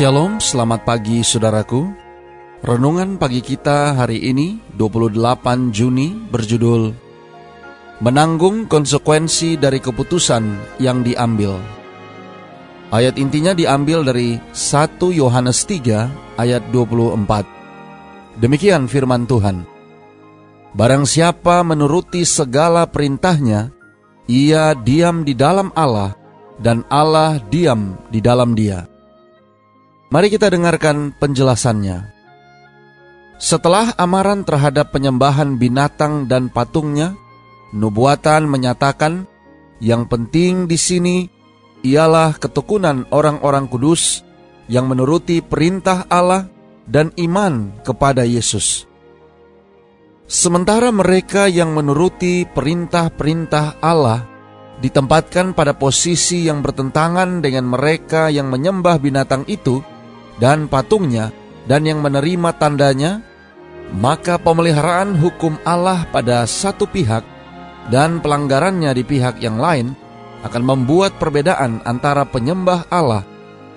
Shalom, selamat pagi saudaraku. Renungan pagi kita hari ini 28 Juni berjudul Menanggung konsekuensi dari keputusan yang diambil. Ayat intinya diambil dari 1 Yohanes 3 ayat 24. Demikian firman Tuhan. Barang siapa menuruti segala perintahnya, ia diam di dalam Allah dan Allah diam di dalam dia. Mari kita dengarkan penjelasannya. Setelah amaran terhadap penyembahan binatang dan patungnya, nubuatan menyatakan yang penting di sini ialah ketekunan orang-orang kudus yang menuruti perintah Allah dan iman kepada Yesus. Sementara mereka yang menuruti perintah-perintah Allah ditempatkan pada posisi yang bertentangan dengan mereka yang menyembah binatang itu, dan patungnya dan yang menerima tandanya, maka pemeliharaan hukum Allah pada satu pihak dan pelanggarannya di pihak yang lain akan membuat perbedaan antara penyembah Allah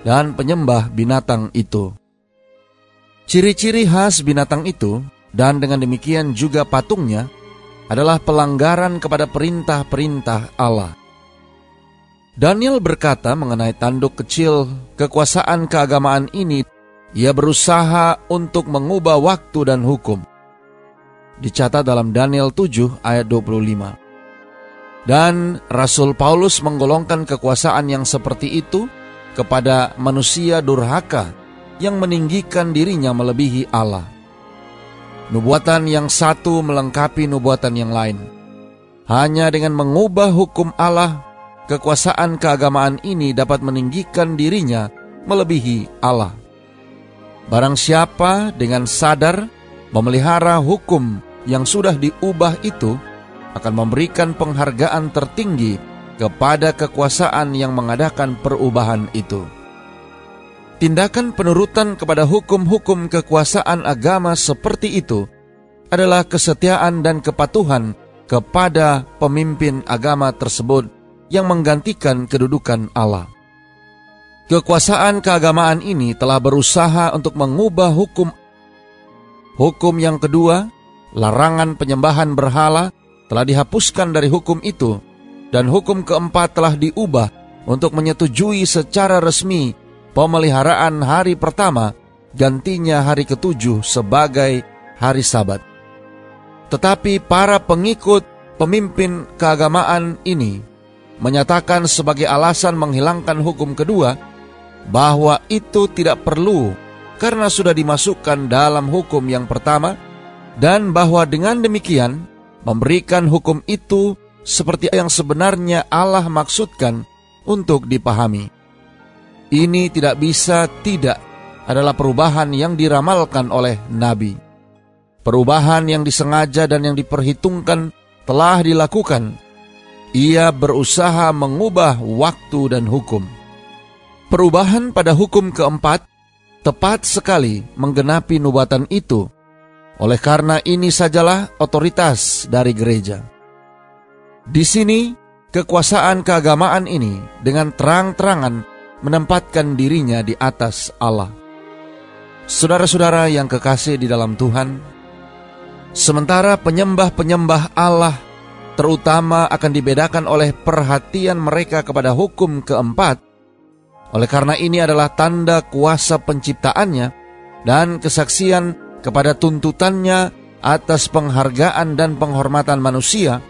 dan penyembah binatang itu. Ciri-ciri khas binatang itu dan dengan demikian juga patungnya adalah pelanggaran kepada perintah-perintah Allah. Daniel berkata mengenai tanduk kecil kekuasaan keagamaan ini, ia berusaha untuk mengubah waktu dan hukum. Dicatat dalam Daniel 7 ayat 25. Dan Rasul Paulus menggolongkan kekuasaan yang seperti itu kepada manusia durhaka yang meninggikan dirinya melebihi Allah. Nubuatan yang satu melengkapi nubuatan yang lain. Hanya dengan mengubah hukum Allah kekuasaan keagamaan ini dapat meninggikan dirinya melebihi Allah. Barang siapa dengan sadar memelihara hukum yang sudah diubah itu akan memberikan penghargaan tertinggi kepada kekuasaan yang mengadakan perubahan itu. Tindakan penurutan kepada hukum-hukum kekuasaan agama seperti itu adalah kesetiaan dan kepatuhan kepada pemimpin agama tersebut yang menggantikan kedudukan Allah. Kekuasaan keagamaan ini telah berusaha untuk mengubah hukum. Hukum yang kedua, larangan penyembahan berhala, telah dihapuskan dari hukum itu, dan hukum keempat telah diubah untuk menyetujui secara resmi pemeliharaan hari pertama gantinya hari ketujuh sebagai hari sabat. Tetapi para pengikut pemimpin keagamaan ini menyatakan sebagai alasan menghilangkan hukum kedua bahwa itu tidak perlu karena sudah dimasukkan dalam hukum yang pertama dan bahwa dengan demikian memberikan hukum itu seperti yang sebenarnya Allah maksudkan untuk dipahami. Ini tidak bisa tidak adalah perubahan yang diramalkan oleh Nabi. Perubahan yang disengaja dan yang diperhitungkan telah dilakukan ia berusaha mengubah waktu dan hukum. Perubahan pada hukum keempat tepat sekali menggenapi nubuatan itu. Oleh karena ini sajalah otoritas dari gereja. Di sini, kekuasaan keagamaan ini dengan terang-terangan menempatkan dirinya di atas Allah. Saudara-saudara yang kekasih di dalam Tuhan, sementara penyembah-penyembah Allah terutama akan dibedakan oleh perhatian mereka kepada hukum keempat. Oleh karena ini adalah tanda kuasa penciptaannya dan kesaksian kepada tuntutannya atas penghargaan dan penghormatan manusia,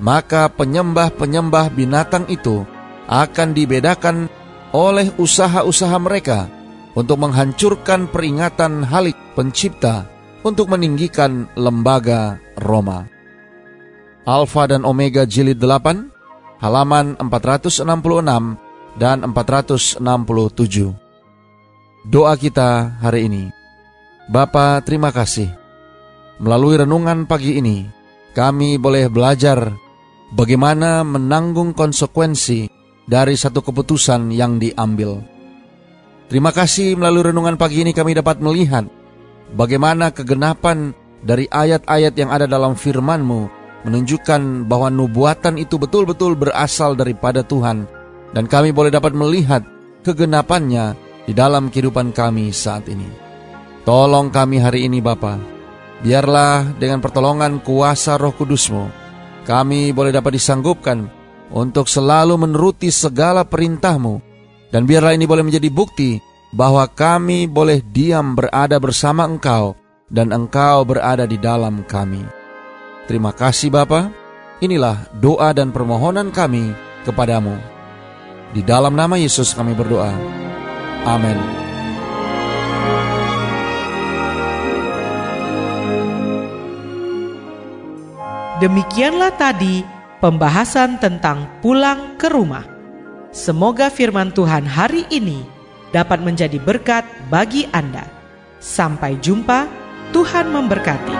maka penyembah-penyembah binatang itu akan dibedakan oleh usaha-usaha mereka untuk menghancurkan peringatan halik pencipta untuk meninggikan lembaga Roma. Alfa dan Omega jilid 8, halaman 466 dan 467. doa kita hari ini. Bapa, terima kasih. Melalui renungan pagi ini, kami boleh belajar bagaimana menanggung konsekuensi dari satu keputusan yang diambil. Terima kasih melalui renungan pagi ini kami dapat melihat bagaimana kegenapan dari ayat-ayat yang ada dalam firman-Mu menunjukkan bahwa nubuatan itu betul-betul berasal daripada Tuhan dan kami boleh dapat melihat kegenapannya di dalam kehidupan kami saat ini. Tolong kami hari ini Bapa, biarlah dengan pertolongan kuasa roh kudusmu, kami boleh dapat disanggupkan untuk selalu menuruti segala perintahmu, dan biarlah ini boleh menjadi bukti bahwa kami boleh diam berada bersama engkau, dan engkau berada di dalam kami. Terima kasih Bapa. Inilah doa dan permohonan kami kepadamu. Di dalam nama Yesus kami berdoa. Amin. Demikianlah tadi pembahasan tentang pulang ke rumah. Semoga firman Tuhan hari ini dapat menjadi berkat bagi Anda. Sampai jumpa, Tuhan memberkati.